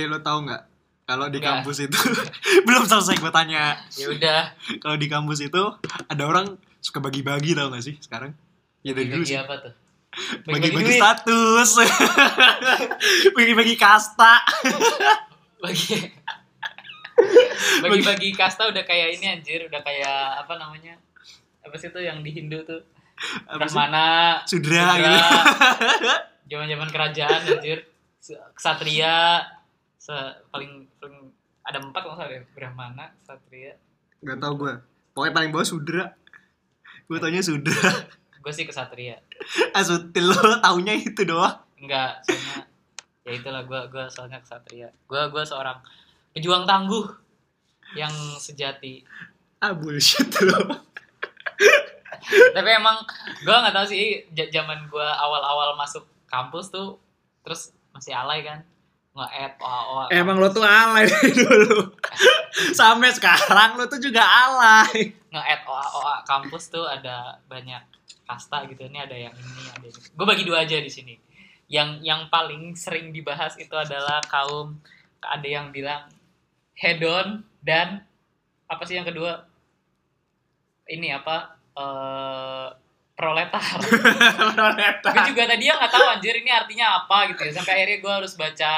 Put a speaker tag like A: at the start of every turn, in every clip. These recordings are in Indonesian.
A: Eh lo tau nggak? Kalau di kampus itu belum selesai gue tanya.
B: Ya udah.
A: Kalau di kampus itu ada orang suka bagi-bagi tau gak sih sekarang? Ya dari dulu
B: Bagi
A: sih.
B: apa tuh?
A: Bagi-bagi status. Bagi-bagi kasta.
B: Bagi bagi-bagi kasta udah kayak ini anjir, udah kayak apa namanya? Apa sih tuh yang di Hindu tuh? Brahmana,
A: Sudra gitu.
B: Zaman-zaman kerajaan anjir. Ksatria se paling paling ada empat kalau nggak salah ya. Brahmana, Ksatria.
A: Gak tau gue. Pokoknya paling bawah Sudra. Gue taunya Sudra.
B: Gue sih Ksatria.
A: Ah sutil lo taunya itu doang.
B: Enggak, soalnya ya itulah gue gue soalnya Ksatria. Gue gue seorang pejuang tangguh yang sejati.
A: Ah bullshit lo.
B: Tapi emang gue nggak tahu sih zaman gue awal-awal masuk kampus tuh terus masih alay kan nge-add OA
A: Emang lo tuh alay dulu. Sampai sekarang lo tuh juga alay.
B: nge-add OA OA kampus tuh ada banyak kasta gitu. Ini ada yang ini, ada yang Gue bagi dua aja di sini. Yang yang paling sering dibahas itu adalah kaum ada yang bilang hedon dan apa sih yang kedua? Ini apa? eh proletar. gue juga tadi ya nggak tahu anjir ini artinya apa gitu ya sampai akhirnya gue harus baca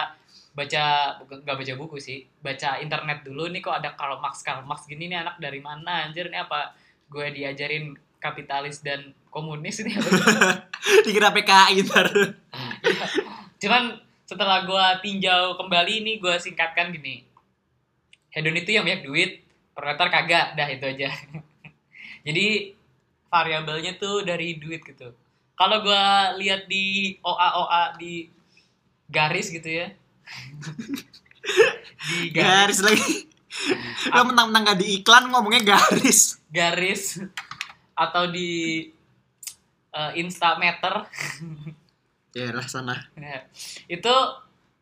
B: baca nggak baca buku sih baca internet dulu. Nih kok ada Karl Marx Karl Marx gini nih anak dari mana? Anjir ini apa? Gue diajarin kapitalis dan komunis ini?
A: Dikira PKI ntar.
B: cuman setelah gue tinjau kembali ini gue singkatkan gini. Hedon itu yang banyak duit proletar kagak dah itu aja. Jadi variabelnya tuh dari duit gitu. Kalau gue lihat di OA OA di garis gitu ya di garis
A: Garis lagi. Lo mentang-mentang gak di iklan ngomongnya garis.
B: garis atau di eh, instameter
A: Ya lah sana.
B: Nah, itu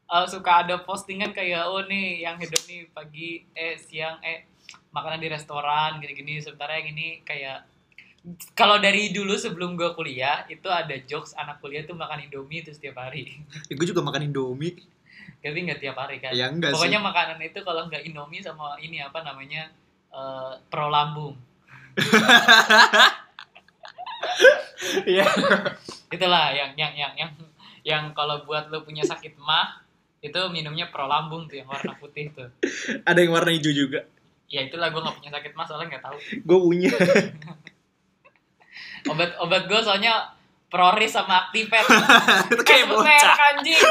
B: uh, suka ada postingan kayak oh nih yang hidup nih pagi eh siang eh makanan di restoran gini-gini sementara yang ini kayak kalau dari dulu sebelum gue kuliah itu ada jokes anak kuliah tuh makan indomie itu setiap hari
A: Ya, gue juga makan Indomie.
B: Tapi nggak tiap hari kan
A: Ya enggak
B: pokoknya
A: sih.
B: makanan itu kalau nggak indomie sama ini apa namanya eh, pro lambung
A: Iya.
B: itulah yang yang yang yang yang kalau buat lo punya sakit mah itu minumnya pro lambung tuh yang warna putih tuh
A: Ada yang warna hijau juga.
B: ya itulah gue nggak punya sakit mah soalnya nggak tahu
A: Gue punya.
B: obat obat gue soalnya proris sama aktifet
A: Itu kayak bocah.
B: anjing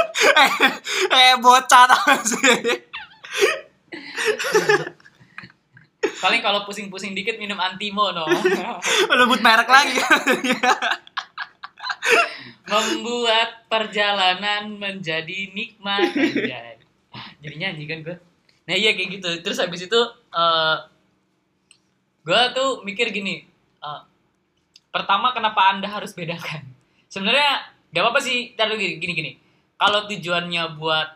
A: Kayak bocah tau sih.
B: paling kalau pusing-pusing dikit minum antimo no
A: Lebut merek lagi.
B: membuat perjalanan menjadi nikmat Anjay. jadi nyanyi kan gue nah iya kayak gitu terus habis itu eh gue tuh mikir gini eh, pertama kenapa anda harus bedakan sebenarnya gak apa-apa sih taruh gini gini gini. Kalau tujuannya buat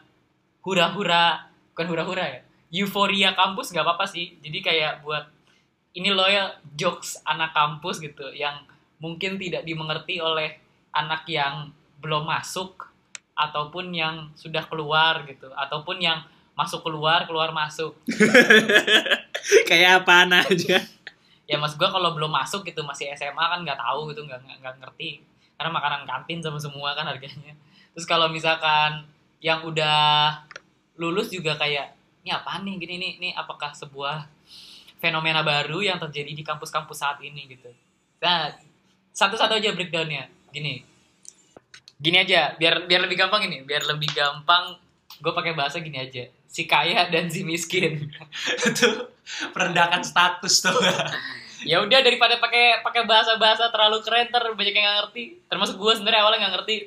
B: hura-hura bukan hura-hura ya euforia kampus gak apa-apa sih. Jadi kayak buat ini loh ya jokes anak kampus gitu yang mungkin tidak dimengerti oleh anak yang belum masuk ataupun yang sudah keluar gitu ataupun yang masuk keluar keluar masuk.
A: Kayak apaan aja.
B: ya mas gua kalau belum masuk gitu masih SMA kan nggak tahu gitu nggak- nggak ngerti karena makanan kantin sama semua kan harganya. Terus kalau misalkan yang udah lulus juga kayak ini apaan nih? Gini nih ini apakah sebuah fenomena baru yang terjadi di kampus-kampus saat ini? Gitu. Nah satu-satu aja breakdownnya. Gini. Gini aja biar biar lebih gampang ini biar lebih gampang gue pakai bahasa gini aja. Si kaya dan si miskin.
A: Itu perendahan status tuh.
B: Ya udah daripada pakai pakai bahasa-bahasa terlalu keren ter banyak yang nggak ngerti. Termasuk gue sebenarnya awalnya nggak ngerti.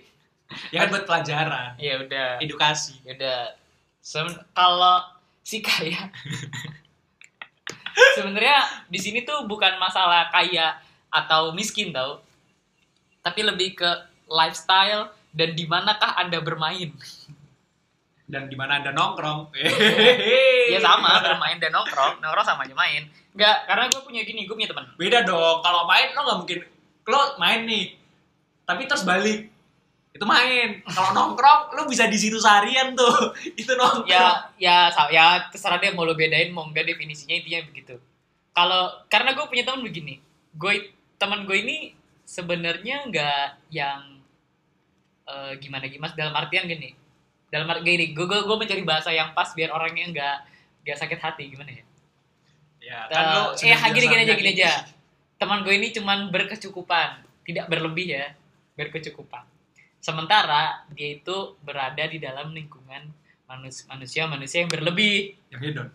A: Ya kan buat pelajaran,
B: ya udah.
A: Edukasi.
B: ya udah. Sem- kalau si kaya sebenarnya di sini tuh bukan masalah kaya atau miskin tau. Tapi lebih ke lifestyle dan di manakah anda bermain
A: Dan di mana ada nongkrong.
B: ya sama. Bermain dan nongkrong. Nongkrong sama aja main. Nggak karena gue punya gini gue punya teman
A: Beda dong. Kalau main lo nggak mungkin. Lo main nih. Tapi terus balik. itu main. Kalau nongkrong lu bisa di situ seharian tuh. Itu nongkrong.
B: Ya ya ya terserah dia mau lo bedain mau enggak definisinya intinya begitu. Kalau karena gue punya teman begini. Gue teman gue ini sebenarnya nggak yang eh, gimana gimana dalam artian gini dalam arti gini gue gue mencari bahasa yang pas biar orangnya nggak nggak sakit hati gimana ya?
A: Ya
B: Eh,
A: sudah
B: eh gini gini aja gini aja. Teman gue ini cuman berkecukupan tidak berlebih ya berkecukupan. Sementara dia itu berada di dalam lingkungan manus- manusia manusia yang berlebih.
A: Yang hedon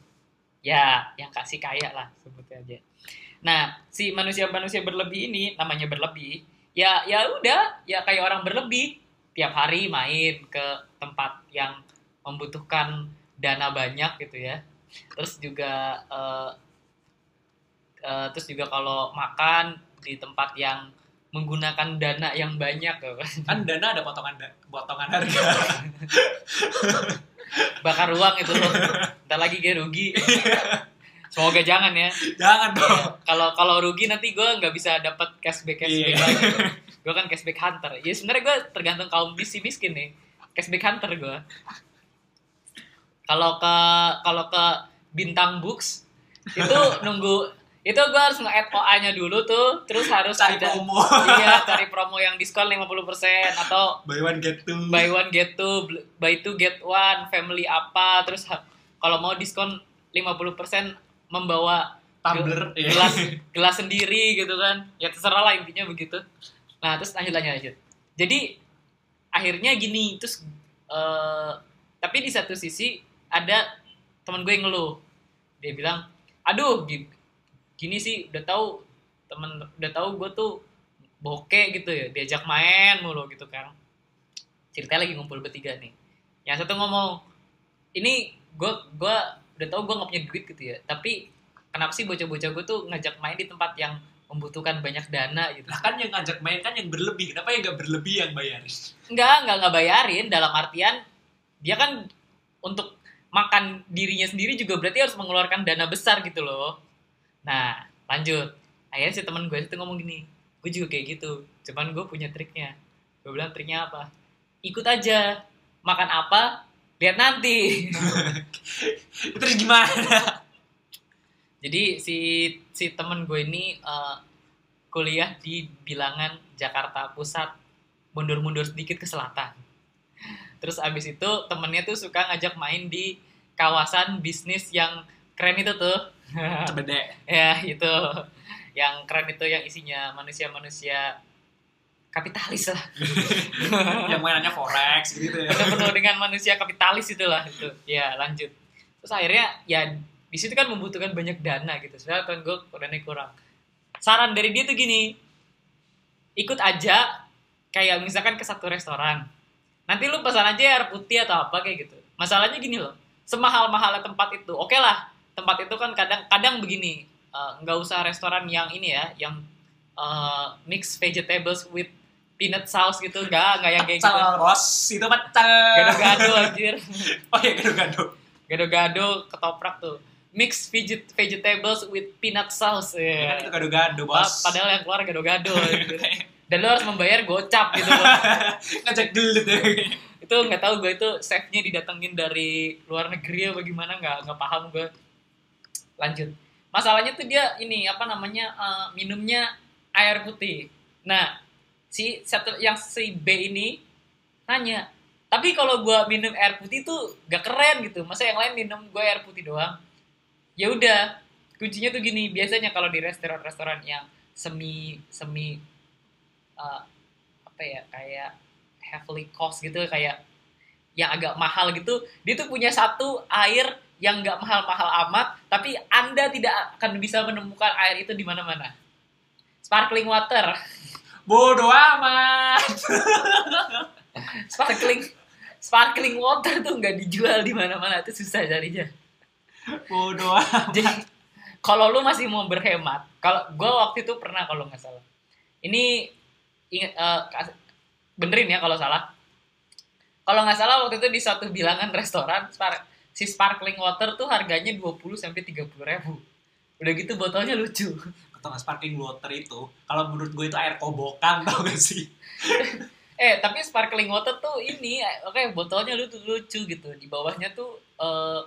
B: ya yang kasih kaya lah sebutnya aja. Nah si manusia manusia berlebih ini namanya berlebih. Ya ya udah ya kayak orang berlebih tiap hari main ke tempat yang membutuhkan dana banyak gitu ya. Terus juga eh, eh, terus juga kalau makan di tempat yang menggunakan dana yang banyak gitu kan.
A: dana ada potongan da- potongan harga.
B: Bakar uang itu loh ntar lagi gue rugi. Semoga jangan ya.
A: Jangan dong.
B: Ya, kalau kalau rugi nanti gue nggak bisa dapat cashback cashback
A: Iya.
B: lagi gue kan cashback hunter. Ya sebenarnya gue tergantung kaum misi miskin nih. Cashback hunter gue kalau ke kalau ke bintang books itu nunggu itu gue harus nge-add OA-nya dulu tuh terus harus
A: cari
B: ada
A: promo.
B: Iya cari promo yang diskon 50% atau
A: buy one get two.
B: buy one get two buy two get one family apa terus kalau mau diskon 50% membawa
A: tumbler
B: ge-
A: ya.
B: gelas gelas sendiri gitu kan. Ya terserah lah intinya begitu nah terus lanjut lanjut lanjut. Jadi akhirnya gini terus eh, tapi di satu sisi ada teman gue yang ngeluh. Dia bilang aduh gi- gini sih udah tahu temen udah tahu gue tuh bokeh gitu ya diajak main mulu gitu kan. Ceritanya lagi ngumpul bertiga nih. Yang satu ngomong ini gue gua udah tahu gue nggak punya duit gitu ya. Tapi kenapa sih bocah-bocah gue tuh ngajak main di tempat yang membutuhkan banyak dana gitu
A: lah kan yang ngajak main kan yang berlebih kenapa yang nggak berlebih yang bayarin
B: Enggak, enggak enggak bayarin dalam artian dia kan untuk makan dirinya sendiri juga berarti harus mengeluarkan dana besar gitu loh. Nah, lanjut. Akhirnya si teman gue itu ngomong gini, gue juga kayak gitu. Cuman gue punya triknya. Gue bilang triknya apa? Ikut aja. Makan apa? Lihat nanti.
A: terus gimana
B: Jadi si si temen gue ini eh, kuliah di bilangan Jakarta Pusat, mundur-mundur sedikit ke selatan. Terus abis itu temennya tuh suka ngajak main di kawasan bisnis yang keren itu tuh.
A: cebede
B: ya itu, yang keren itu yang isinya manusia-manusia kapitalis lah.
A: yang mainannya forex gitu ya
B: penuh-penuh dengan manusia kapitalis itulah itu ya lanjut terus akhirnya ya di situ kan membutuhkan banyak dana gitu. Sebenarnya kan gue dananya kurang. Saran dari dia tuh gini ikut aja kayak misalkan ke satu restoran. Nanti lu pesan aja air putih atau apa kayak gitu. Masalahnya gini loh semahal mahalnya tempat itu oke lah tempat itu kan kadang kadang begini eh, nggak usah restoran yang ini ya yang eh, mix vegetables with peanut sauce gitu nggak nggak yang kayak gitu.
A: Ros itu pecel.
B: Gado-gado anjir.
A: Oh iya gado-gado.
B: Gado-gado ketoprak tuh mix veget vegetables with peanut sauce
A: Ya. Kan
B: ya
A: itu gado-gado bos.
B: padahal yang keluar gado-gado gitu. dan lo harus membayar gocap gitu loh
A: ngajak gelut ya
B: itu nggak tahu gue itu chefnya didatengin dari luar negeri apa gimana nggak nggak paham gue lanjut. Masalahnya tuh dia ini apa namanya eh, minumnya air putih. Nah si satu yang si B ini nanya tapi kalau gue minum air putih tuh gak keren gitu. Masa yang lain minum gue air putih doang ya udah kuncinya tuh gini biasanya kalau di restoran-restoran yang semi semi eh, apa ya kayak heavily cost gitu kayak yang agak mahal gitu dia tuh punya satu air yang nggak mahal-mahal amat tapi anda tidak akan bisa menemukan air itu di mana-mana. Sparkling water.
A: Bodoh amat.
B: Sparkling sparkling water tuh nggak dijual di mana-mana itu susah carinya
A: bodoh
B: jadi kalau lu masih mau berhemat kalau gue waktu itu pernah kalau nggak salah. Ini ingat eh, kas- benerin ya kalau salah. Kalau nggak salah waktu itu di suatu bilangan restoran spar- si sparkling water tuh harganya 20 sampai 30 ribu. Udah gitu botolnya lucu.
A: Nggak sparkling water itu kalau menurut gue itu air kobokan tau gak sih?
B: Eh tapi sparkling water tuh ini oke botolnya lucu lucu gitu. Di bawahnya tuh eh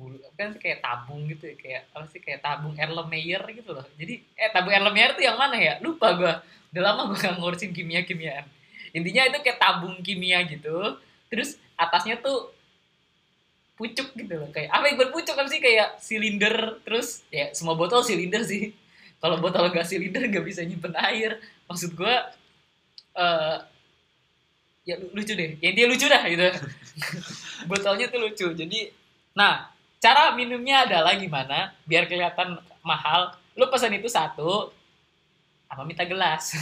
B: bulu kan kayak tabung gitu ya kayak apa sih kayak tabung Erlenmeyer gitu loh. Jadi eh tabung Erlenmeyer tuh yang mana ya? Lupa gua. Udah lama gua gak ngurusin kimia kimiaan intinya itu kayak tabung kimia gitu terus atasnya tuh pucuk gitu loh. Kayak apa yang buat pucuk? Kan sih? Kayak silinder terus ya semua botol silinder sih. Kalau botol gak silinder gak bisa nyimpen air. Maksud gua eh ya lu- lucu deh. Ya dia lucu dah gitu. Botolnya tuh lucu. Jadi nah cara minumnya adalah gimana? Biar kelihatan mahal. Lu pesan itu satu apa minta gelas.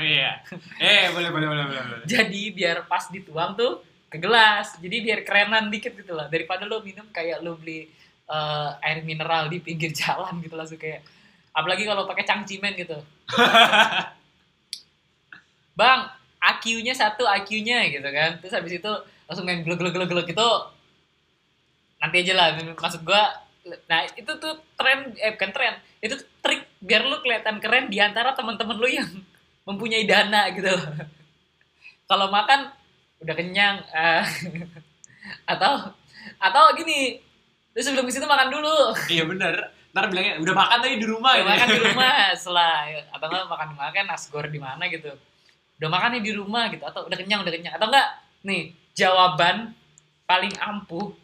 A: Iya. Eh, boleh boleh boleh boleh.
B: jadi biar pas dituang tuh ke gelas. Jadi biar kerenan dikit gitu lah daripada lo minum kayak lo beli eh, air mineral di pinggir jalan gitu langsung kayak apalagi kalau pakai cangcimen gitu. Bang AQ-nya satu AQ-nya gitu kan. Terus habis itu langsung main glug glug glug glug gitu nanti aja lah maksud gua nah itu tuh tren eh bukan tren itu tuh trik biar lu kelihatan keren di antara teman-teman lu yang mempunyai dana gitu kalau makan udah kenyang eh, atau atau gini lu sebelum ke situ makan dulu
A: Iya bener. Ntar bilangnya udah makan tadi di rumah
B: udah
A: ya.
B: makan di rumah setelah atau enggak makan di mana kan nasgor di mana gitu udah makan nih di rumah gitu atau udah kenyang udah kenyang atau enggak nih jawaban paling ampuh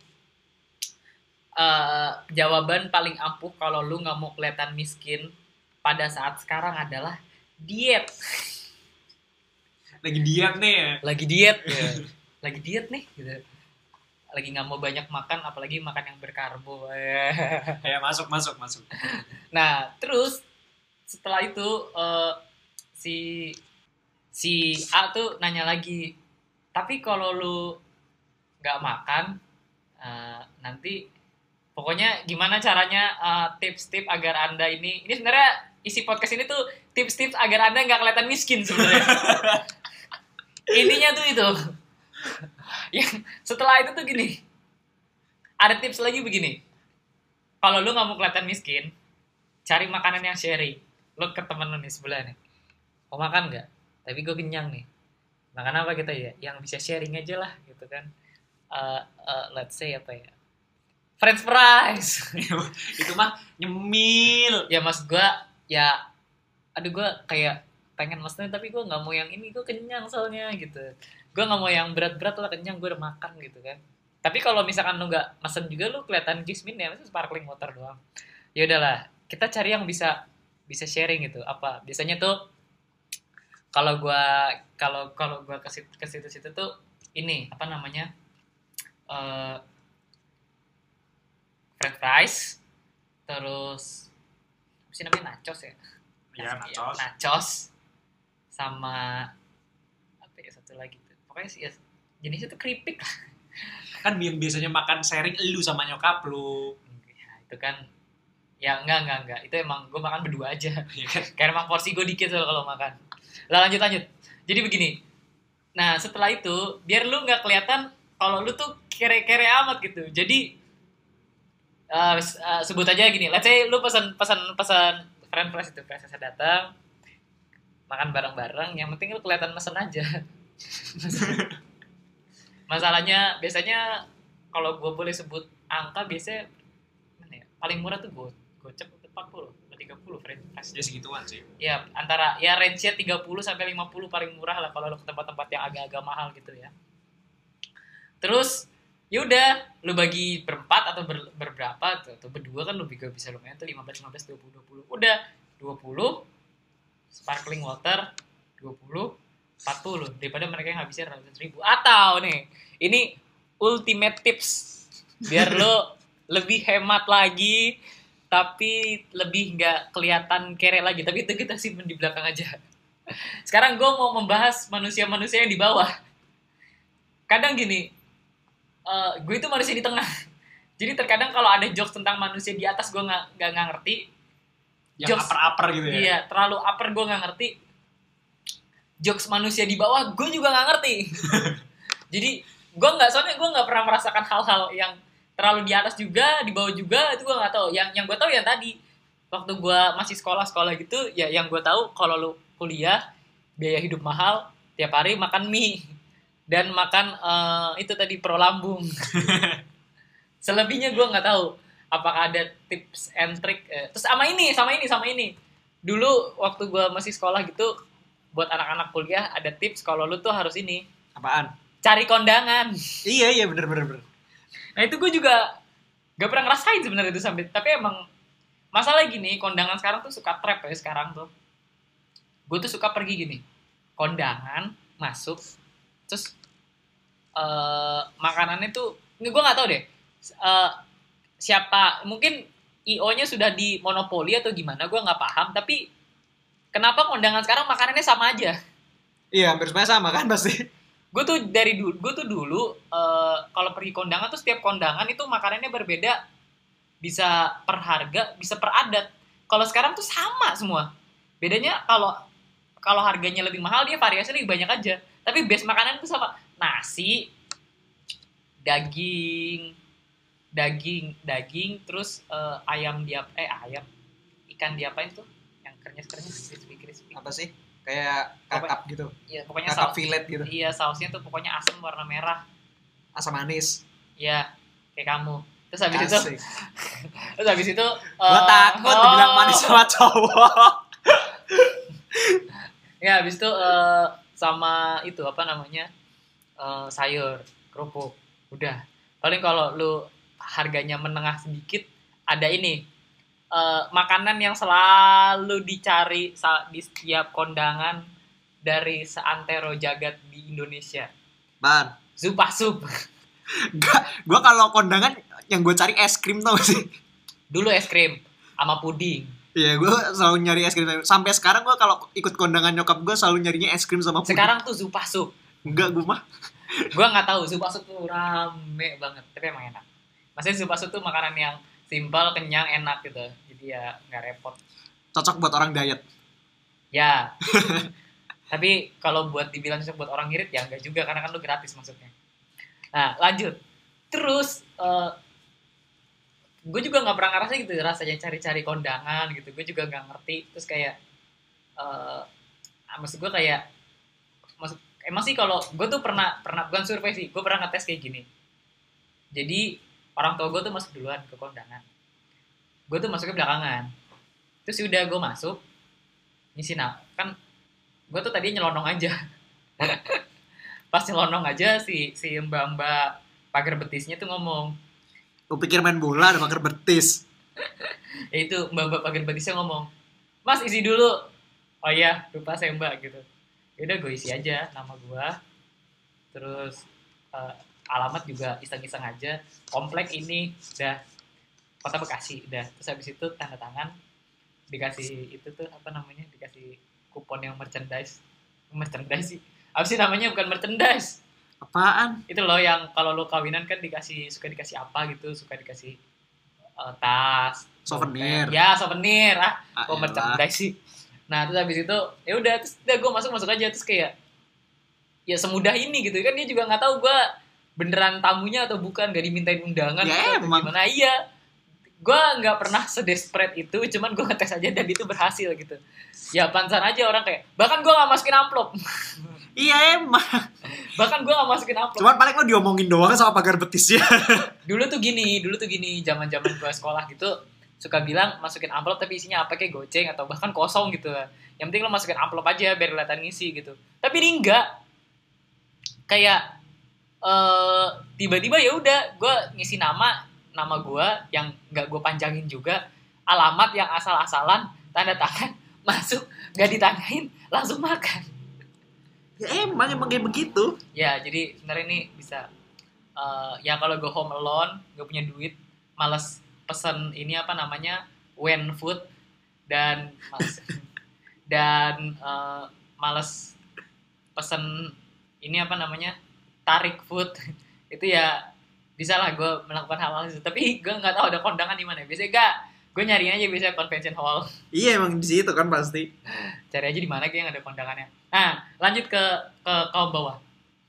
B: eh jawaban paling ampuh kalau lu nggak mau kelihatan miskin pada saat sekarang adalah diet
A: Lagi diet nih ya.
B: lagi diet ya. lagi diet nih gitu lagi nggak mau banyak makan apalagi makan yang berkarbo
A: Ya masuk masuk masuk.
B: Nah, terus setelah itu eh, si si A tuh nanya lagi, tapi kalau lu nggak makan, eh, nanti pokoknya gimana caranya eh, tips-tips agar anda ini ini sebenarnya isi podcast ini tuh tips-tips agar anda nggak kelihatan miskin sebenarnya. Intinya tuh itu. Yang setelah itu tuh gini, ada tips lagi begini. Kalau lu nggak mau kelihatan miskin, cari makanan yang sharing. Lo ke temen lo nih sebelah nih. Mau makan nggak? Tapi gue kenyang nih. Makan apa kita ya? Yang bisa sharing aja lah gitu kan. Eh, eh, let's say apa ya? French fries.
A: Itu mah nyemil.
B: ya mas gue ya aduh gue kayak pengen maksudnya tapi gue nggak mau yang ini gue kenyang soalnya gitu. Gue nggak mau yang berat-berat lah kenyang gue udah makan gitu kan. Tapi kalau misalkan lu nggak mesen juga lu kelihatan gismin ya maksudnya sparkling water doang. Ya udahlah kita cari yang bisa bisa sharing gitu. Apa? Biasanya tuh kalau gue kalau kalau gue ke situ ke situ situ tuh ini apa namanya eh french fries terus apa sih namanya nachos ya?
A: Ya nachos.
B: nachos sama apa ya satu lagi tuh. Pokoknya sih ya, jenisnya tuh keripik lah.
A: Kan biasanya makan sharing lu sama nyokap lu.
B: ya, itu kan ya enggak enggak enggak. Itu emang gue makan berdua aja.
A: Ya kan?
B: karena emang porsi gue dikit soal kalau makan. Lah lanjut lanjut. Jadi begini. Nah setelah itu biar lu nggak kelihatan kalau lu tuh kere-kere amat gitu. Jadi eh, sebut aja gini let's say lu pesan pesan pesan friend fries itu fries saya datang makan bareng-bareng yang penting lu kelihatan mesen aja masalahnya biasanya kalau gue boleh sebut angka biasanya mana ya paling murah tuh go gocep 40 atau 30 friend fries
A: Ya segituan sih.
B: ya antara ya range-nya 30 sampai 50 paling murah lah kalau lo ke tempat-tempat yang agak-agak mahal gitu ya. Terus ya udah lu bagi berempat atau ber, berberapa tuh atau berdua kan lu juga bisa lumayan tuh 15 15 20 20. Udah 20 sparkling water 20 40 daripada mereka yang habisnya ratus ribu. Atau nih ini ultimate tips. Biar lo lebih hemat lagi tapi lebih nggak kelihatan kere lagi. Tapi itu kita simpen di belakang aja. Sekarang gue mau membahas manusia-manusia yang di bawah. Kadang gini eh, gue itu manusia di tengah jadi terkadang kalau ada jokes tentang manusia di atas gue nggak nggak ngerti
A: Yang
B: Jokes.
A: upper-upper gitu ya.
B: Iya, terlalu upper gue nggak ngerti. Jokes manusia di bawah gue juga nggak ngerti. Jadi gue nggak soalnya gue nggak pernah merasakan hal-hal yang terlalu di atas juga, di bawah juga itu gue nggak tahu. Yang yang gue tahu ya tadi waktu gue masih sekolah-sekolah gitu, ya yang gue tahu kalau lu kuliah biaya hidup mahal, tiap hari makan mie dan makan eh, itu tadi pro lambung. Selebihnya gue nggak tahu apakah ada tips and trick eh, terus sama ini sama ini sama ini. Dulu waktu gue masih sekolah gitu buat anak-anak kuliah ada tips kalau lu tuh harus ini.
A: Apaan?
B: cari kondangan.
A: Iya iya bener bener bener.
B: nah itu gue juga gak pernah ngerasain sebenarnya itu sampai tapi emang masalah gini kondangan sekarang tuh suka trap ya sekarang tuh. Gue tuh suka pergi gini kondangan masuk terus eh makanannya tuh gue nggak tahu deh eh, siapa mungkin io nya sudah di monopoli atau gimana gue nggak paham tapi kenapa kondangan sekarang makanannya sama aja?
A: Iya hampir semuanya sama kan pasti.
B: gue tuh dari dulu gue tuh dulu eh, kalau pergi kondangan tuh setiap kondangan itu makanannya berbeda bisa per harga bisa per adat. Kalau sekarang tuh sama semua. Bedanya kalau kalau harganya lebih mahal dia variasi lebih banyak aja tapi base makanan tuh sama nasi daging daging daging terus eh, ayam diap eh ayam ikan diapain tuh yang kernyes kernyes crispy crispy
A: Apa sih? Kayak kakap gitu.
B: ya pokoknya
A: Kakap
B: saus
A: fillet gitu.
B: iya sausnya tuh pokoknya asam warna merah
A: Asam manis.
B: Iya, kayak kamu. Terus habis itu,
A: Asik.
B: terus habis itu
A: Gua
B: eh,
A: takut
B: oh,
A: dibilang manis sama cowok.
B: Ya, habis itu eh, sama itu apa namanya? eh, sayur, kerupuk. Udah. Paling kalau lu harganya menengah sedikit ada ini. eh, makanan yang selalu dicari di setiap kondangan dari seantero jagat di Indonesia.
A: Man,
B: Zupa sup.
A: gak, gua kalau kondangan yang gue cari es krim tau sih?
B: Dulu es krim sama puding.
A: Iya, gue selalu nyari es krim. Sampai sekarang gue kalau ikut kondangan nyokap gue selalu nyarinya es krim sama puding.
B: Sekarang tuh zupa sup.
A: Enggak, gue mah.
B: gua nggak tahu sup sup tuh rame banget tapi emang enak maksudnya sup sup tuh makanan yang simpel kenyang enak gitu jadi ya nggak repot
A: Cocok buat orang diet.
B: ya tapi kalau buat dibilang cocok buat orang ngirit ya enggak juga karena kan lu gratis maksudnya nah lanjut terus gue juga nggak pernah ngerasa gitu rasanya cari-cari kondangan gitu. Gue juga nggak ngerti. Terus kayak eh maksud gue kayak maksud emang sih kalau gue tuh pernah pernah bukan survei sih gue pernah ngetes kayak gini. Jadi orang tua gue tuh masuk duluan ke kondangan. Gue tuh masuknya belakangan. Terus udah gue masuk ngisi nah kan gue tuh tadi nyelonong aja. Pas nyelonong aja si si mbak mbak pagar betisnya tuh ngomong
A: Gue pikir main bola ada pakai betis.
B: ya itu mbak mbak pagar betisnya ngomong mas isi dulu. Oh iya lupa saya mbak gitu. Yaudah gue isi aja nama gue terus eh, alamat juga iseng-iseng aja. Komplek ini udah kota bekasi udah. Terus habis itu tanda tangan dikasih itu tuh apa namanya dikasih kupon yang merchandise. Merchandise sih. Apa sih namanya? Bukan merchandise
A: Apaan?
B: itu loh yang kalau lo kawinan kan dikasih suka dikasih apa gitu suka dikasih eh, tas
A: Souvenir.
B: ya souvenir ah
A: Ah, elah.
B: merchandise sih nah terus habis itu ya udah terus udah gue masuk masuk aja terus kayak ya semudah ini gitu kan dia juga nggak tahu gue beneran tamunya atau bukan gak dimintain undangan
A: Ya,
B: atau
A: emang.
B: gimana iya gue nggak pernah sedesperate itu cuman gue ngetes aja dan itu berhasil gitu ya pansan aja orang kayak bahkan gue nggak masukin amplop
A: Iya emang.
B: bahkan gue nggak masukin amplop
A: Cuman paling lo diomongin doang sama pagar betisnya.
B: dulu tuh gini dulu tuh gini zaman zaman gue sekolah gitu suka bilang masukin amplop tapi isinya apa kayak goceng atau bahkan kosong gitu yang penting lo masukin amplop aja biar kelihatan ngisi gitu. Tapi ini enggak. Kayak eh tiba-tiba ya udah gue ngisi nama nama gue yang nggak gue panjangin juga alamat yang asal-asalan tanda tangan masuk nggak ditanyain langsung makan
A: ya emang emang kayak begitu.
B: ya jadi sebenarnya ini bisa eh ya kalau gue home alone gak punya duit males pesen ini apa namanya when food dan males dan eh, males pesen ini apa namanya tarik food. Itu ya bisa lah gue melakukan hal-hal itu. Tapi gue nggak tahu ada kondangan di mana. Biasanya gak gue nyari aja biasanya convention hall
A: Iya emang di situ kan pasti.
B: cari aja di mana yang ada kondangannya. Nah, lanjut ke ke kaum bawah.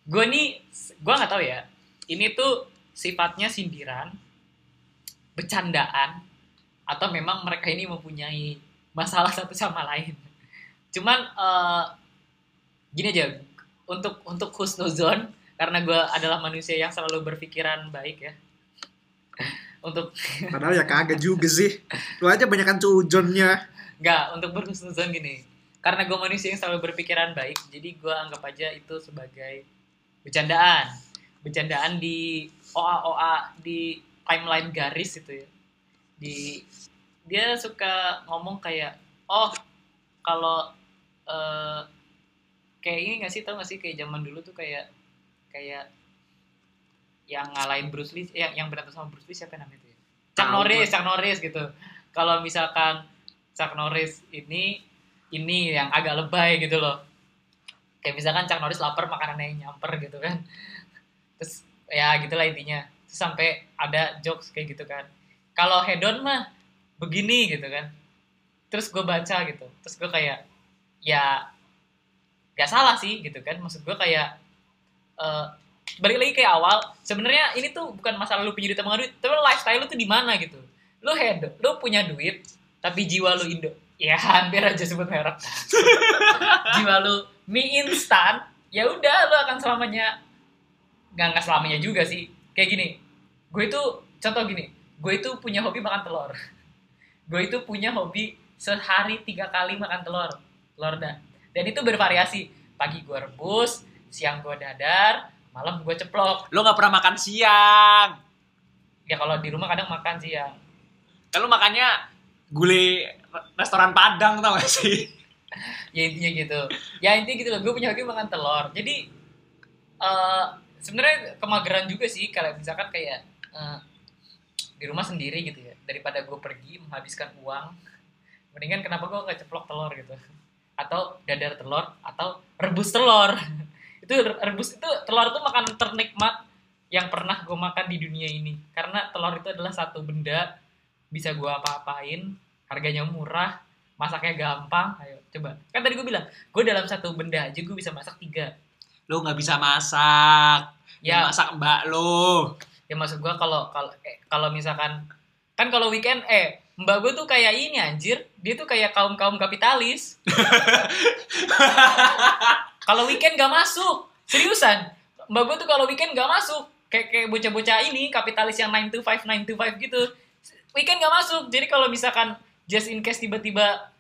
B: Gue nih, gue nggak tahu ya. Ini tuh sifatnya sindiran, bercandaan, atau memang mereka ini mempunyai masalah satu sama lain. Cuman eh, gini aja, untuk untuk husnuzon karena gue adalah manusia yang selalu berpikiran baik ya untuk
A: Padahal ya kagak juga sih. Lu aja banyakan cujonnya.
B: nggak untuk berhusnuzon gini karena gue manusia yang selalu berpikiran baik jadi gue anggap aja itu sebagai bercandaan bercandaan di OA OA di timeline garis itu ya di dia suka ngomong kayak oh kalau eh, kayak ini nggak sih tau nggak sih kayak zaman dulu tuh kayak kayak yang ngalahin Bruce Lee yang yang berantem sama Bruce Lee siapa namanya itu ya? Chuck Norris. Chuck Norris gitu. Kalau misalkan Chuck Norris ini ini yang agak lebay gitu loh. Kayak misalkan Chuck Norris lapar makanannya yang nyamper gitu kan. Terus ya gitulah intinya. Terus sampai ada jokes kayak gitu kan. Kalau hedon mah begini gitu kan. Terus gue baca gitu. Terus gue kayak ya gak salah sih gitu kan. Maksud gue kayak eh, balik lagi kayak awal sebenarnya ini tuh bukan masalah lu punya duit atau duit tapi lifestyle lu tuh di mana gitu. Lu hedon lu punya duit tapi jiwa lu indo ya hampir aja sebut merek jiwa lu mie instan ya udah lu akan selamanya nggak nggak selamanya juga sih. Kayak gini gue itu contoh gini gue itu punya hobi makan telur. Gue itu punya hobi sehari tiga kali makan telur telur dan dan itu bervariasi. Pagi gue rebus siang gue dadar malam gue ceplok.
A: Lu nggak pernah makan siang.
B: ya kalau di rumah kadang makan siang.
A: Lu makannya gulai restoran Padang tau gak sih?
B: ya intinya gitu. Ya intinya gitu loh. Gue punya hobi makan telur. Jadi eh sebenarnya kemageran juga sih kalau misalkan kayak eh, di rumah sendiri gitu ya. Daripada gue pergi menghabiskan uang mendingan kenapa gue nggak ceplok telur gitu? Atau dadar telur atau rebus telur itu re- rebus itu telur itu makanan ternikmat yang pernah gue makan di dunia ini. Karena telur itu adalah satu benda bisa gue apa-apain harganya murah masaknya gampang. Ayo coba. Kan tadi gue bilang gue dalam satu benda aja gue bisa masak tiga.
A: Lu nggak bisa masak.
B: ya.
A: Yang masak mbak lu.
B: ya maksud gue kalau kalau eh, kalau misalkan kan kalau weekend eh mbak gue tuh kayak ini anjir. Dia tuh kayak kaum kaum kapitalis kalau weekend gak masuk. Seriusan. Mbak gue tuh kalau weekend gak masuk. Kayak kayak bocah-bocah ini kapitalis yang 9 to 5 9 to 5 gitu. Weekend gak masuk. Jadi kalau misalkan just in case tiba-tiba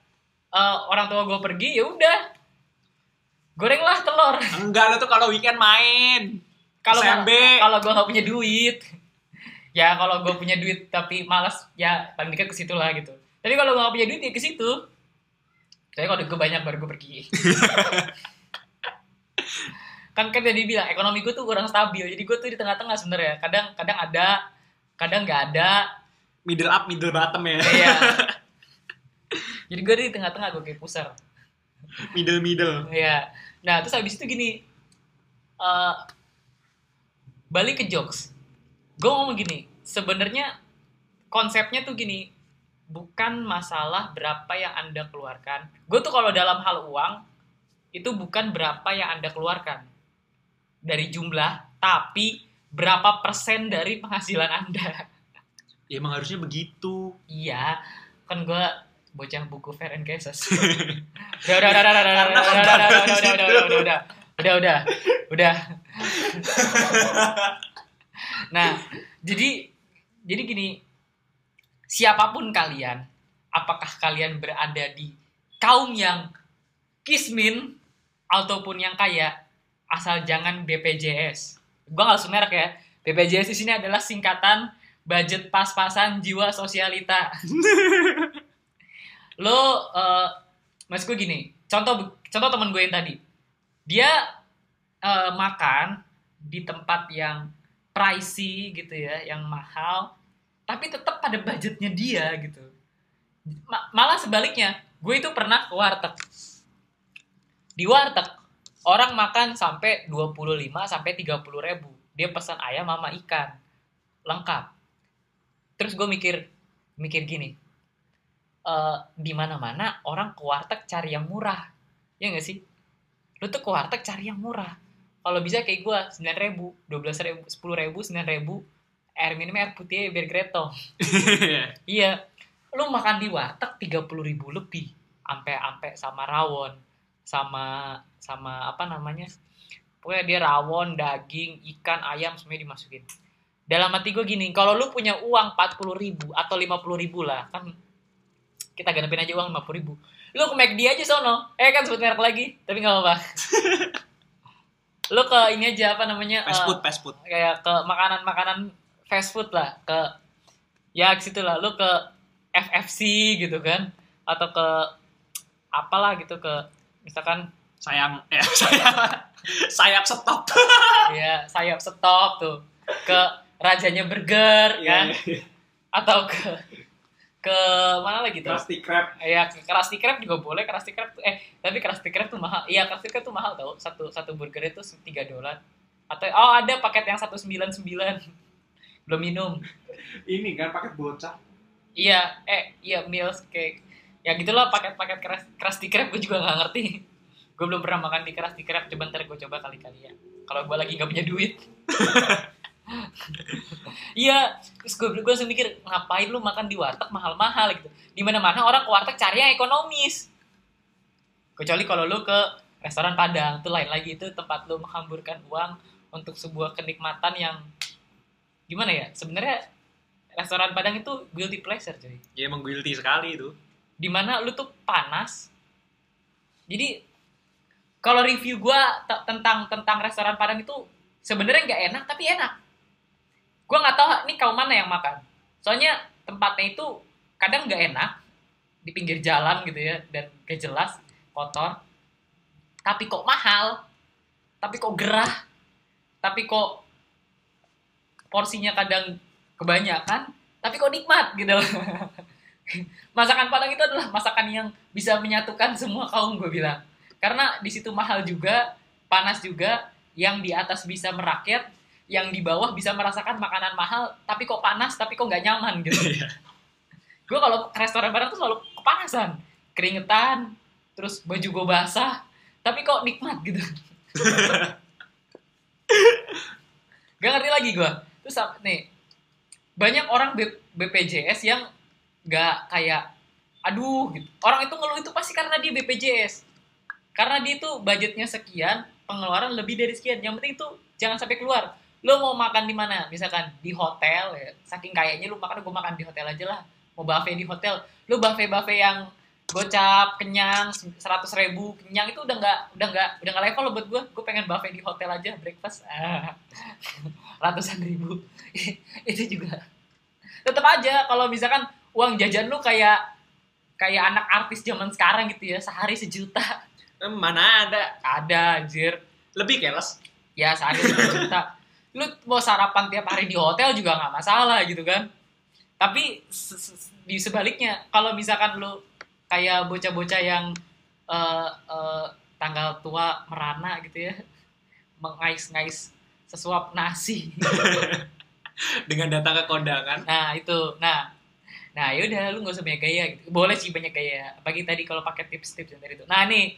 B: eh, orang tua gue pergi ya udah. Gorenglah telur.
A: Enggak, lu tuh kalau weekend main.
B: kalau kalau gue nggak punya duit. Ya kalau gue punya duit tapi malas ya paling dekat ke situ lah gitu. Tapi kalau gue nggak punya duit ya ke situ. Tapi kalau gue banyak baru gue pergi kan kan tadi bilang ekonomi gue tuh kurang stabil jadi gue tuh di tengah-tengah sebenarnya kadang kadang ada kadang nggak ada
A: Middle up, middle bottom ya.
B: iya jadi gue di tengah-tengah gue kayak pusar
A: middle middle.
B: Iya. Nah, terus habis itu gini. eh balik ke jokes. Gue ngomong gini, sebenarnya konsepnya tuh gini, bukan masalah berapa yang Anda keluarkan. Gue tuh kalau dalam hal uang, itu bukan berapa yang Anda keluarkan dari jumlah, tapi berapa persen dari penghasilan Anda.
A: Ya emang harusnya begitu.
B: Iya, kan gue bocah buku Fair and Cases. udah, udah, udah, udah, udah, udah,
A: Karena
B: udah, udah, udah, udah, udah, udah, udah, udah, udah, udah. Nah, jadi, jadi gini, siapa pun kalian, apakah kalian berada di kaum yang kismin ataupun yang kaya, asal jangan BPJS. Gua nggak langsung merek ya. BPJS di sini adalah singkatan budget pas-pasan jiwa sosialita. Lo, eh mas gue gini, contoh contoh teman gue yang tadi, dia eh, makan di tempat yang pricey gitu ya, yang mahal, tapi tetap pada budgetnya dia gitu. Ma- malah sebaliknya, gue itu pernah ke warteg. Di warteg, orang makan sampai 25 sampai 30 ribu. Dia pesan ayam sama ikan. Lengkap. Terus gue mikir mikir gini. eh di mana-mana orang ke warteg cari yang murah. Ya nggak sih? Lu tuh ke warteg cari yang murah. Kalau bisa kayak gue, 9 ribu, 12 ribu, 10 ribu, 9 ribu, air minum air putih biar gretong. Iya, lu makan di warteg 30 ribu lebih, ampe ampe sama rawon, sama sama apa namanya, pokoknya dia rawon daging ikan ayam semuanya dimasukin. Dalam hati gue gini kalau lu punya uang 40 ribu atau 50 ribu lah kan kita ganapin aja uang 50 ribu. Lu ke McD aja sono. Eh kan sebut merek lagi tapi nggak apa-apa. Lu ke ini aja apa namanya
A: fast
B: eh,
A: food fast food.
B: kayak ke makanan-makanan fast food lah ke ya ke situ lah. Lu ke FFC gitu kan atau ke apalah gitu ke misalkan
A: sayang. Ya sayang. Sayap stop.
B: Ya sayap stop tuh. Ke rajanya burger kan?
A: Iya.
B: atau ke ke mana lagi tuh?
A: Krusty Krab.
B: Ya ke Krusty Krab juga boleh. Krusty Krab tuh eh tapi Krusty Krab tuh mahal. Iya Krusty Krab tuh mahal tau. Satu satu burger itu tiga dolar. Atau oh ada paket yang satu sembilan sembilan. Belum minum.
A: Ini kan paket bocah.
B: Iya, eh iya meals cake. Ya gitulah paket-paket keras Krusty Krab gue juga nggak ngerti. Gue belum pernah makan di Krusty Krab, coba ntar gue coba kali-kali ya. Kalau gue lagi nggak punya duit. Iya, terus gue gue langsung mikir ngapain lu makan di warteg mahal-mahal gitu. Di mana-mana orang ke warteg cari yang ekonomis. Kecuali kalau lu ke restoran Padang, itu lain lagi itu tempat lu menghamburkan uang untuk sebuah kenikmatan yang gimana ya? Sebenarnya restoran Padang itu guilty pleasure cuy
A: ya emang guilty sekali itu
B: di mana lu tuh panas jadi kalau review gua te- tentang tentang restoran Padang itu sebenarnya nggak enak tapi enak. Gua nggak tahu nih kaum mana yang makan. Soalnya tempatnya itu kadang nggak enak di pinggir jalan gitu ya dan gak jelas kotor. Tapi kok mahal tapi kok gerah tapi kok porsinya kadang kebanyakan tapi kok nikmat gitu loh. Masakan Padang itu adalah masakan yang bisa menyatukan semua kaum gue bilang karena di situ mahal juga panas juga yang di atas bisa merakyat yang di bawah bisa merasakan makanan mahal tapi kok panas tapi kok nggak nyaman gitu.
A: Iya.
B: gue kalau ke restoran Padang tuh selalu kepanasan. Keringetan terus baju gue basah tapi kok nikmat gitu. Gak ngerti lagi gue terus nih banyak orang B- BPJS yang gak kayak aduh gitu. Orang itu ngeluh itu pasti karena dia BPJS karena dia itu budgetnya sekian pengeluaran lebih dari sekian. Yang penting itu jangan sampai keluar. Lo mau makan di mana? Misalkan di hotel ya. Saking kayaknya lu makan gue makan di hotel aja lah. Mau buffet di hotel. Lu buffet buffet yang gocap kenyang seratus ribu kenyang itu udah nggak udah nggak udah nggak level lo buat gue gue pengen buffet di hotel aja breakfast. Ah, ratusan ribu. Itu juga. Tetap aja kalau misalkan uang jajan lu kayak kayak anak artis zaman sekarang gitu ya sehari sejuta
A: mana ada?
B: Ada anjir.
A: Lebih keles.
B: Ya sehari sejuta lu mau sarapan tiap hari di hotel juga nggak masalah gitu kan. Tapi se- se- di sebaliknya kalau misalkan lu kayak bocah-bocah yang eh, eh, tanggal tua merana gitu ya mengais-ngais sesuap nasi.
A: Dengan datang ke kondangan
B: nah itu. Nah nah yaudah lu nggak usah banyak gaya gitu. boleh sih banyak gaya. Pagi tadi kalau pakai tips-tips yang tadi itu nah nih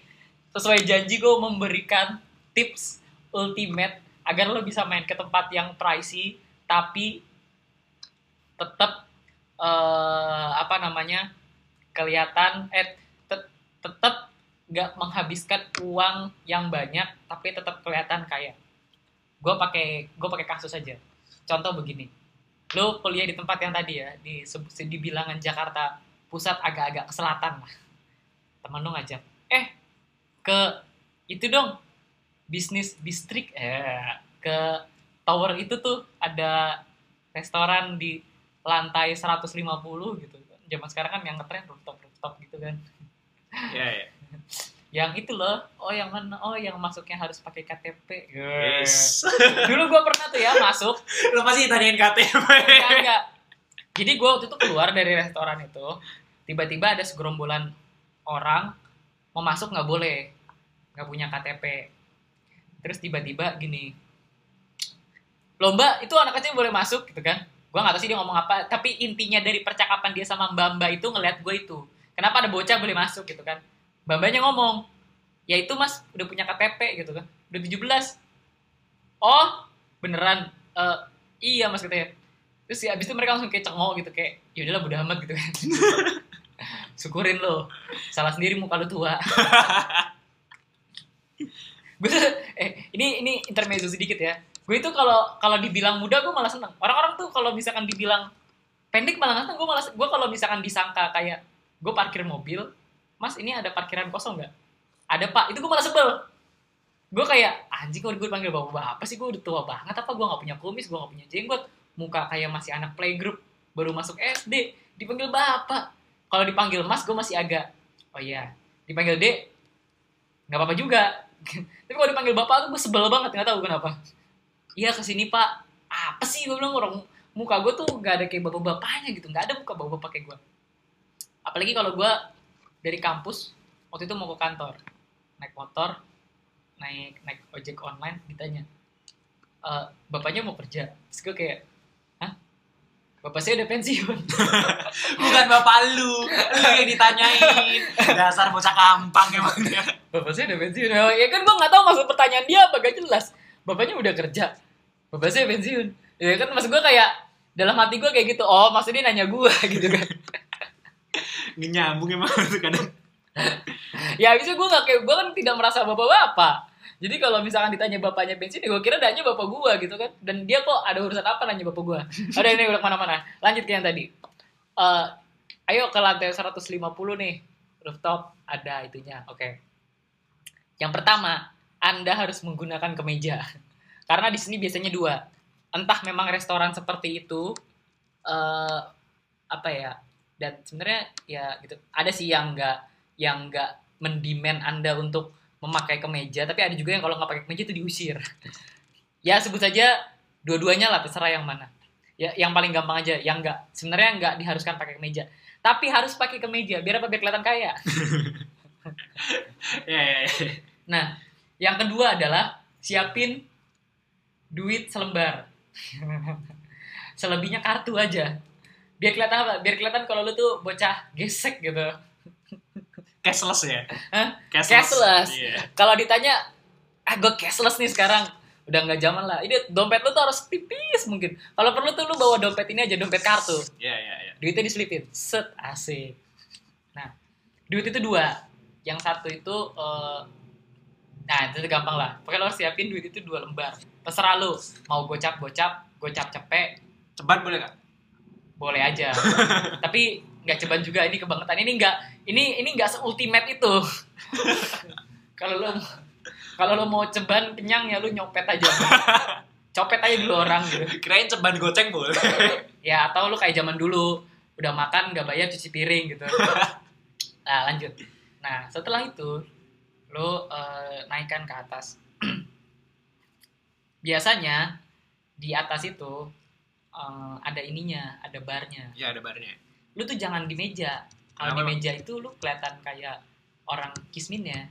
B: sesuai janji gue memberikan tips ultimate agar lo bisa main ke tempat yang pricey tapi tetap eh, apa namanya kelihatan eh tet- tetap nggak menghabiskan uang yang banyak tapi tetap kelihatan kaya. Gue pakai gue pakai kasus aja. Contoh begini lo kuliah di tempat yang tadi ya di di bilangan Jakarta pusat agak-agak ke selatan lah. Temen lo ngajak eh ke itu dong bisnis distrik eh ke tower itu tuh ada restoran di lantai 150 gitu. Zaman sekarang kan yang ngetren rooftop rooftop gitu kan.
A: Ya ya
B: yang itu loh oh yang mana oh yang masuknya harus pakai KTP
A: yes.
B: Dulu gue pernah tuh ya masuk.
A: Lo pasti tanyain KTP
B: enggak, enggak. Jadi gue waktu itu keluar dari restoran itu, tiba-tiba ada segerombolan orang mau masuk nggak boleh, nggak punya KTP. Terus tiba-tiba gini, lomba itu anak kecil boleh masuk gitu kan? Gue nggak tahu sih dia ngomong apa, tapi intinya dari percakapan dia sama Mbak Mbak itu ngeliat gue itu, kenapa ada bocah boleh masuk gitu kan? Mbak Mbaknya ngomong, ya itu mas udah punya KTP gitu kan, udah 17 Oh beneran, Eh, iya mas katanya terus ya abis itu mereka langsung kayak cengok gitu kayak ya udahlah amat gitu kan syukurin lo. Salah sendiri muka lo tua. Gue tuh eh ini ini intermezzo sedikit ya. Gue itu kalau kalau dibilang muda gue malah seneng. Orang-orang tuh kalau misalkan dibilang pendek malah seneng gue malah gue kalau misalkan disangka kayak gue parkir mobil mas ini ada parkiran kosong nggak? Ada pak. Itu gue malah sebel. Gue kayak anjing kok gue dipanggil bapak apa sih? Gue udah tua banget. Apa gue nggak punya kumis? Gue nggak punya jenggot. Muka kayak masih anak playgroup baru masuk SD dipanggil bapak kalau dipanggil mas gue masih agak oh iya dipanggil dek nggak apa-apa juga. Tapi kalau dipanggil bapak gue sebel banget nggak tahu kenapa. Iya ke sini pak. Apa sih? gue bilang orang muka gue tuh nggak ada kayak bapak-bapaknya gitu nggak ada muka bapak-bapak kayak gue apalagi kalau gue dari kampus waktu itu mau ke kantor naik motor naik naik ojek online ditanya e, bapaknya mau kerja? Terus gue kayak bapak saya udah pensiun.
A: Bukan bapak lu, lu yang ditanyain. Dasar bocah kampang emang dia.
B: bapak saya udah pensiun. Oh, ya kan gue nggak tahu maksud pertanyaan dia apa gak jelas. Bapaknya udah kerja. Bapak saya pensiun. Ya kan maksud gue kayak dalam hati gue kayak gitu. Oh maksudnya nanya gue gitu kan.
A: Nggak nyambung emang tuh kadang.
B: ya habisnya gue gak kayak gue kan tidak merasa bapak-bapak jadi kalau misalkan ditanya bapaknya pensiun, ya gue kira nanya bapak gue gitu kan. Dan dia kok ada urusan apa nanya bapak gue. Ada ini udah ke mana-mana. Lanjut ke yang tadi. Eh, ayo ke lantai 150 nih. Rooftop ada itunya. Oke. Yang pertama, Anda harus menggunakan kemeja. Karena di sini biasanya dua. Entah memang restoran seperti itu, eh apa ya? Dan sebenarnya ya gitu. Ada sih yang enggak yang enggak mendimen Anda untuk memakai kemeja, tapi ada juga yang kalau nggak pakai kemeja itu diusir. ya sebut saja dua-duanya lah terserah yang mana. Ya yang paling gampang aja, yang enggak sebenarnya nggak diharuskan pakai kemeja, tapi harus pakai kemeja biar apa biar kelihatan kaya.
A: Ya, ya, ya.
B: Nah, yang kedua adalah siapin duit selembar. Selebihnya kartu aja. Biar kelihatan apa? Biar kelihatan kalau lu tuh bocah gesek gitu.
A: Cashless ya?
B: Hah?
A: Cashless.
B: Cashless.
A: Iya.
B: Kalau ditanya, ah gue cashless nih sekarang. Udah nggak zaman lah. Ini dompet lu tuh harus tipis mungkin. Kalau perlu tuh lu bawa dompet ini aja, dompet kartu.
A: Iya, iya, iya.
B: Duitnya diselipin. Set, asik. Nah, duit itu dua. Yang satu itu, eh, nah itu gampang lah. Pokoknya lo harus siapin duit itu dua lembar. Terserah lu. Mau gocap-gocap, gocap cepek,
A: Cepat boleh nggak?
B: boleh aja. Tapi nggak ceban juga ini kebangetan. Ini nggak ini ini nggak seultimate itu. kalau lo kalau lo mau ceban kenyang ya lu nyopet aja. Copet aja dulu orang gitu.
A: Kirain ceban goceng boleh.
B: Ya atau lu kayak zaman dulu udah makan nggak bayar cuci piring gitu. Nah lanjut. Nah setelah itu lu eh, naikkan ke atas. Biasanya di atas itu eh, ada ininya, ada barnya.
A: Iya, ada barnya.
B: Lu tuh jangan di meja. Kalau di meja itu lu kelihatan kayak orang kisminnya.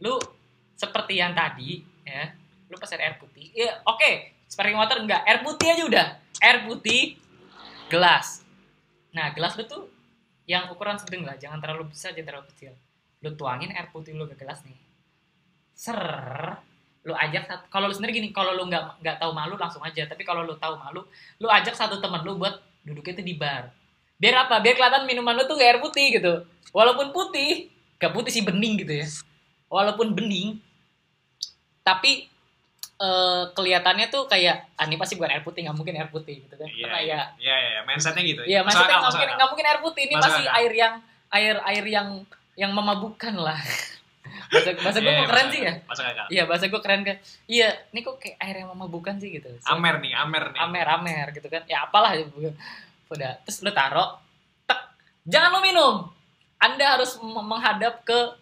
B: Lu seperti yang tadi ya, lu pesen air putih. Ya oke, sparkling water enggak, air putih aja udah. Air putih gelas. Nah, gelas lu tuh yang ukuran sedang lah, jangan terlalu besar, jangan terlalu kecil. Lu tuangin air putih lu ke gelas nih. Ser, lu ajak satu. Kalau lu sendiri gini, kalau lu nggak nggak tahu malu langsung aja. Tapi kalau lu tahu malu, lu ajak satu temen lu buat duduknya itu di bar. Biar apa? Biar kelihatan minuman lu tuh nggak air putih gitu. Walaupun putih, gak putih sih bening gitu ya. Walaupun bening, tapi eh, kelihatannya tuh kayak ah ini pasti bukan air putih nggak mungkin air putih gitu kan
A: Iya,
B: karena ya
A: iya, iya, iya. Mindsetnya gitu. Masuk
B: maksudnya
A: akal,
B: nggak mungkin nggak mungkin air putih ini pasti air yang air air yang yang memabukkan lah. bahasa bahasa gue kok keren sih ya. Iya bahasa gue keren kan. Iya, ini kok kayak air yang memabukkan sih gitu. So,
A: Amer nih, amer nih.
B: amer amer gitu kan. Ya apalah udah terus lu taruh tek jangan lu minum. Anda harus menghadap ke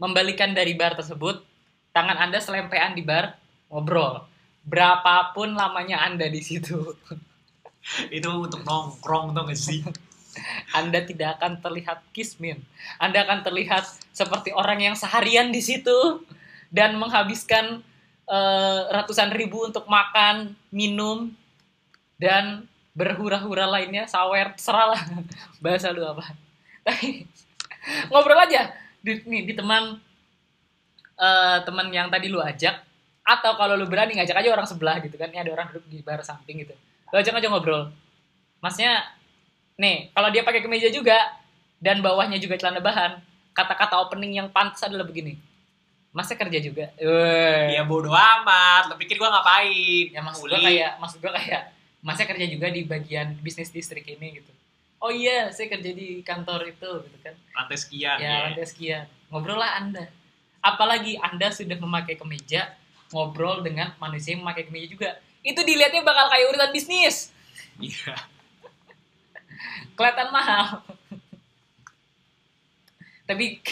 B: membalikan dari bar tersebut. Tangan Anda selempean di bar ngobrol. Berapapun lamanya Anda di situ.
A: Itu untuk nongkrong tuh gak sih?
B: Anda tidak akan terlihat kismin. Anda akan terlihat seperti orang yang seharian di situ dan menghabiskan eh, ratusan ribu untuk makan, minum, dan berhura-hura lainnya, sawer, seralah bahasa lu apa. Tapi ngobrol aja di, nih, di teman eh, teman yang tadi lu ajak atau kalau lu berani ngajak aja orang sebelah gitu kan, ini ada orang duduk di bar samping gitu. Lu ajak aja ngobrol. Masnya Nih, kalau dia pakai kemeja juga dan bawahnya juga celana bahan, kata-kata opening yang pantas adalah begini. masa kerja juga Weh.
A: Ya bodo amat. Lo pikir gue ngapain?
B: ya maksud gue kayak maksud gue kayak masa kerja juga di bagian bisnis distrik ini gitu. Oh iya saya kerja di kantor itu gitu kan.
A: Lantai sekian.
B: ya
A: ya.
B: lantai sekian. Ngobrol lah anda. Apalagi anda sudah memakai kemeja ngobrol dengan manusia yang memakai kemeja juga. Itu dilihatnya bakal kayak urusan bisnis.
A: Iya.
B: kelihatan mahal. Tapi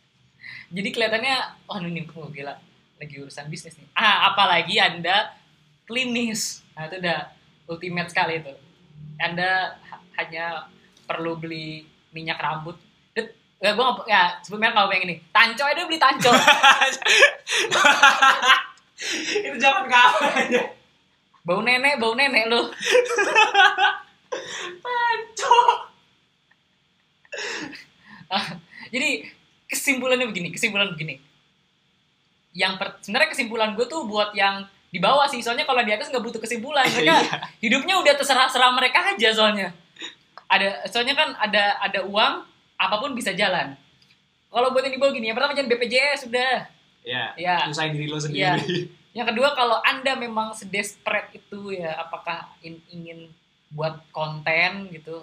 B: jadi kelihatannya oh ini oh, gila. Lagi urusan bisnis nih. Ah apalagi anda klinis. Nah itu udah ultimate sekali itu. Anda ha- hanya perlu beli minyak rambut. Ya gue nggak- ya sebelumnya kalau pengen ini. Tanco aja beli tanco.
A: Itu zaman kapan ya?
B: bau nenek bau nenek lu.
A: Pancok.
B: Ah, jadi kesimpulannya begini kesimpulan begini. Yang per, sebenarnya kesimpulan gue tuh buat yang di bawah sih soalnya kalau di atas nggak butuh kesimpulan mereka
A: Iya.
B: hidupnya udah terserah-serah mereka aja soalnya ada soalnya kan ada ada uang apa pun bisa jalan kalau buat yang di bawah gini yang pertama jangan BPJS sudah
A: Ya.
B: Ya.
A: Usahain diri lo
B: Iya.
A: sendiri.
B: yang kedua kalau anda memang sedesperate itu ya apakah in- ingin buat konten gitu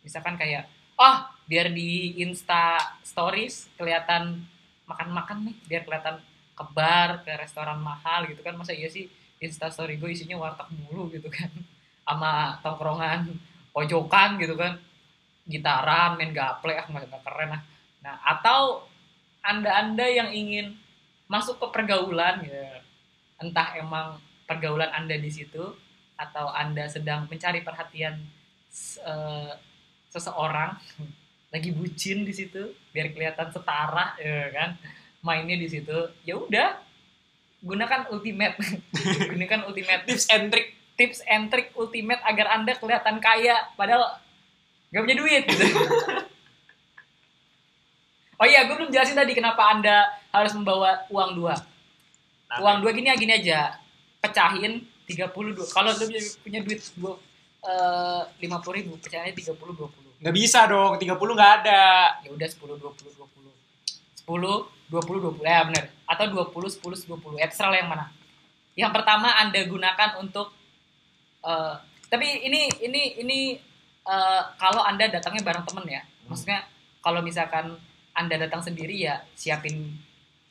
B: misalkan kayak ah biar di insta stories kelihatan makan-makan nih biar kelihatan ke bar ke restoran mahal gitu kan. Masa iya sih insta story gue isinya warteg mulu gitu kan. Sama tongkrongan pojokan gitu kan. Gitaran main gaple ah nggak keren ah nah atau anda anda yang ingin masuk ke pergaulan ya entah emang pergaulan anda di situ atau anda sedang mencari perhatian s- eh, seseorang lagi bucin di situ biar kelihatan setara ya kan mainnya di situ ya udah gunakan ultimate. Gunakan ultimate.
A: Tips and trick.
B: tips and trick ultimate agar anda kelihatan kaya padahal gak punya duit. Gitu. oh iya gue belum jelasin tadi kenapa anda harus membawa uang dua.
A: Nah,
B: uang dua gini gini aja. Pecahin 32 kalau lu punya, punya duit dua lima puluh ribu pecahinnya 30 20
A: Nggak bisa dong, 30 nggak ada.
B: ya udah 10 20 20 10 20 20 ya bener. Atau 20 10 20 ya terserah lah yang mana. Yang pertama anda gunakan untuk eh, tapi ini ini ini eh, kalau anda datangnya bareng temen ya. Maksudnya kalau misalkan anda datang sendiri ya siapin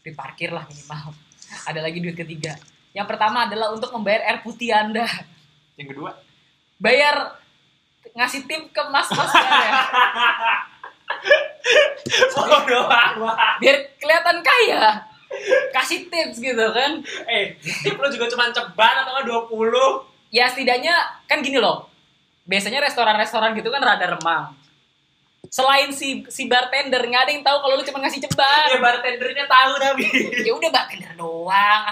B: di parkir lah minimal. Ada lagi duit ketiga. Yang pertama adalah untuk membayar air putih anda.
A: Yang kedua,
B: bayar ngasih tip ke mas-mas ya
A: bodoh amat.
B: biar kelihatan kaya. Kasih tips gitu kan.
A: Eh, tip lo juga cuma ceban atau nggak 20?
B: ya setidaknya kan gini loh. Biasanya restoran-restoran gitu kan rada remang. Selain si si bartender nggak ada yang tahu kalau lu cuma ngasih
A: Ya
B: ceban
A: bartendernya tahu tapi.
B: ya udah bartender doang.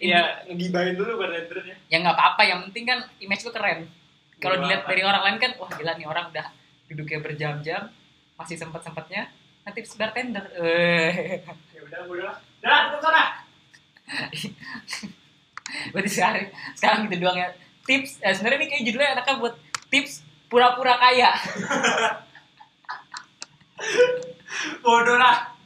A: Ya, ngegibain dulu bartendernya.
B: ya nggak apa-apa. Yang penting kan image lu keren. Kalau
A: Bodo
B: dilihat dari orang lain kan wah gila nih orang udah duduknya berjam-jam masih sempet sempetnya nanti tips bartender eh
A: Ya udah, bodoh lah. Dah, tutup sana.
B: berarti sekarang sekarang gitu doang ya tips eh, sebenarnya ini kayak judulnya enaknya buat tips pura-pura kaya
A: Bodoh lah.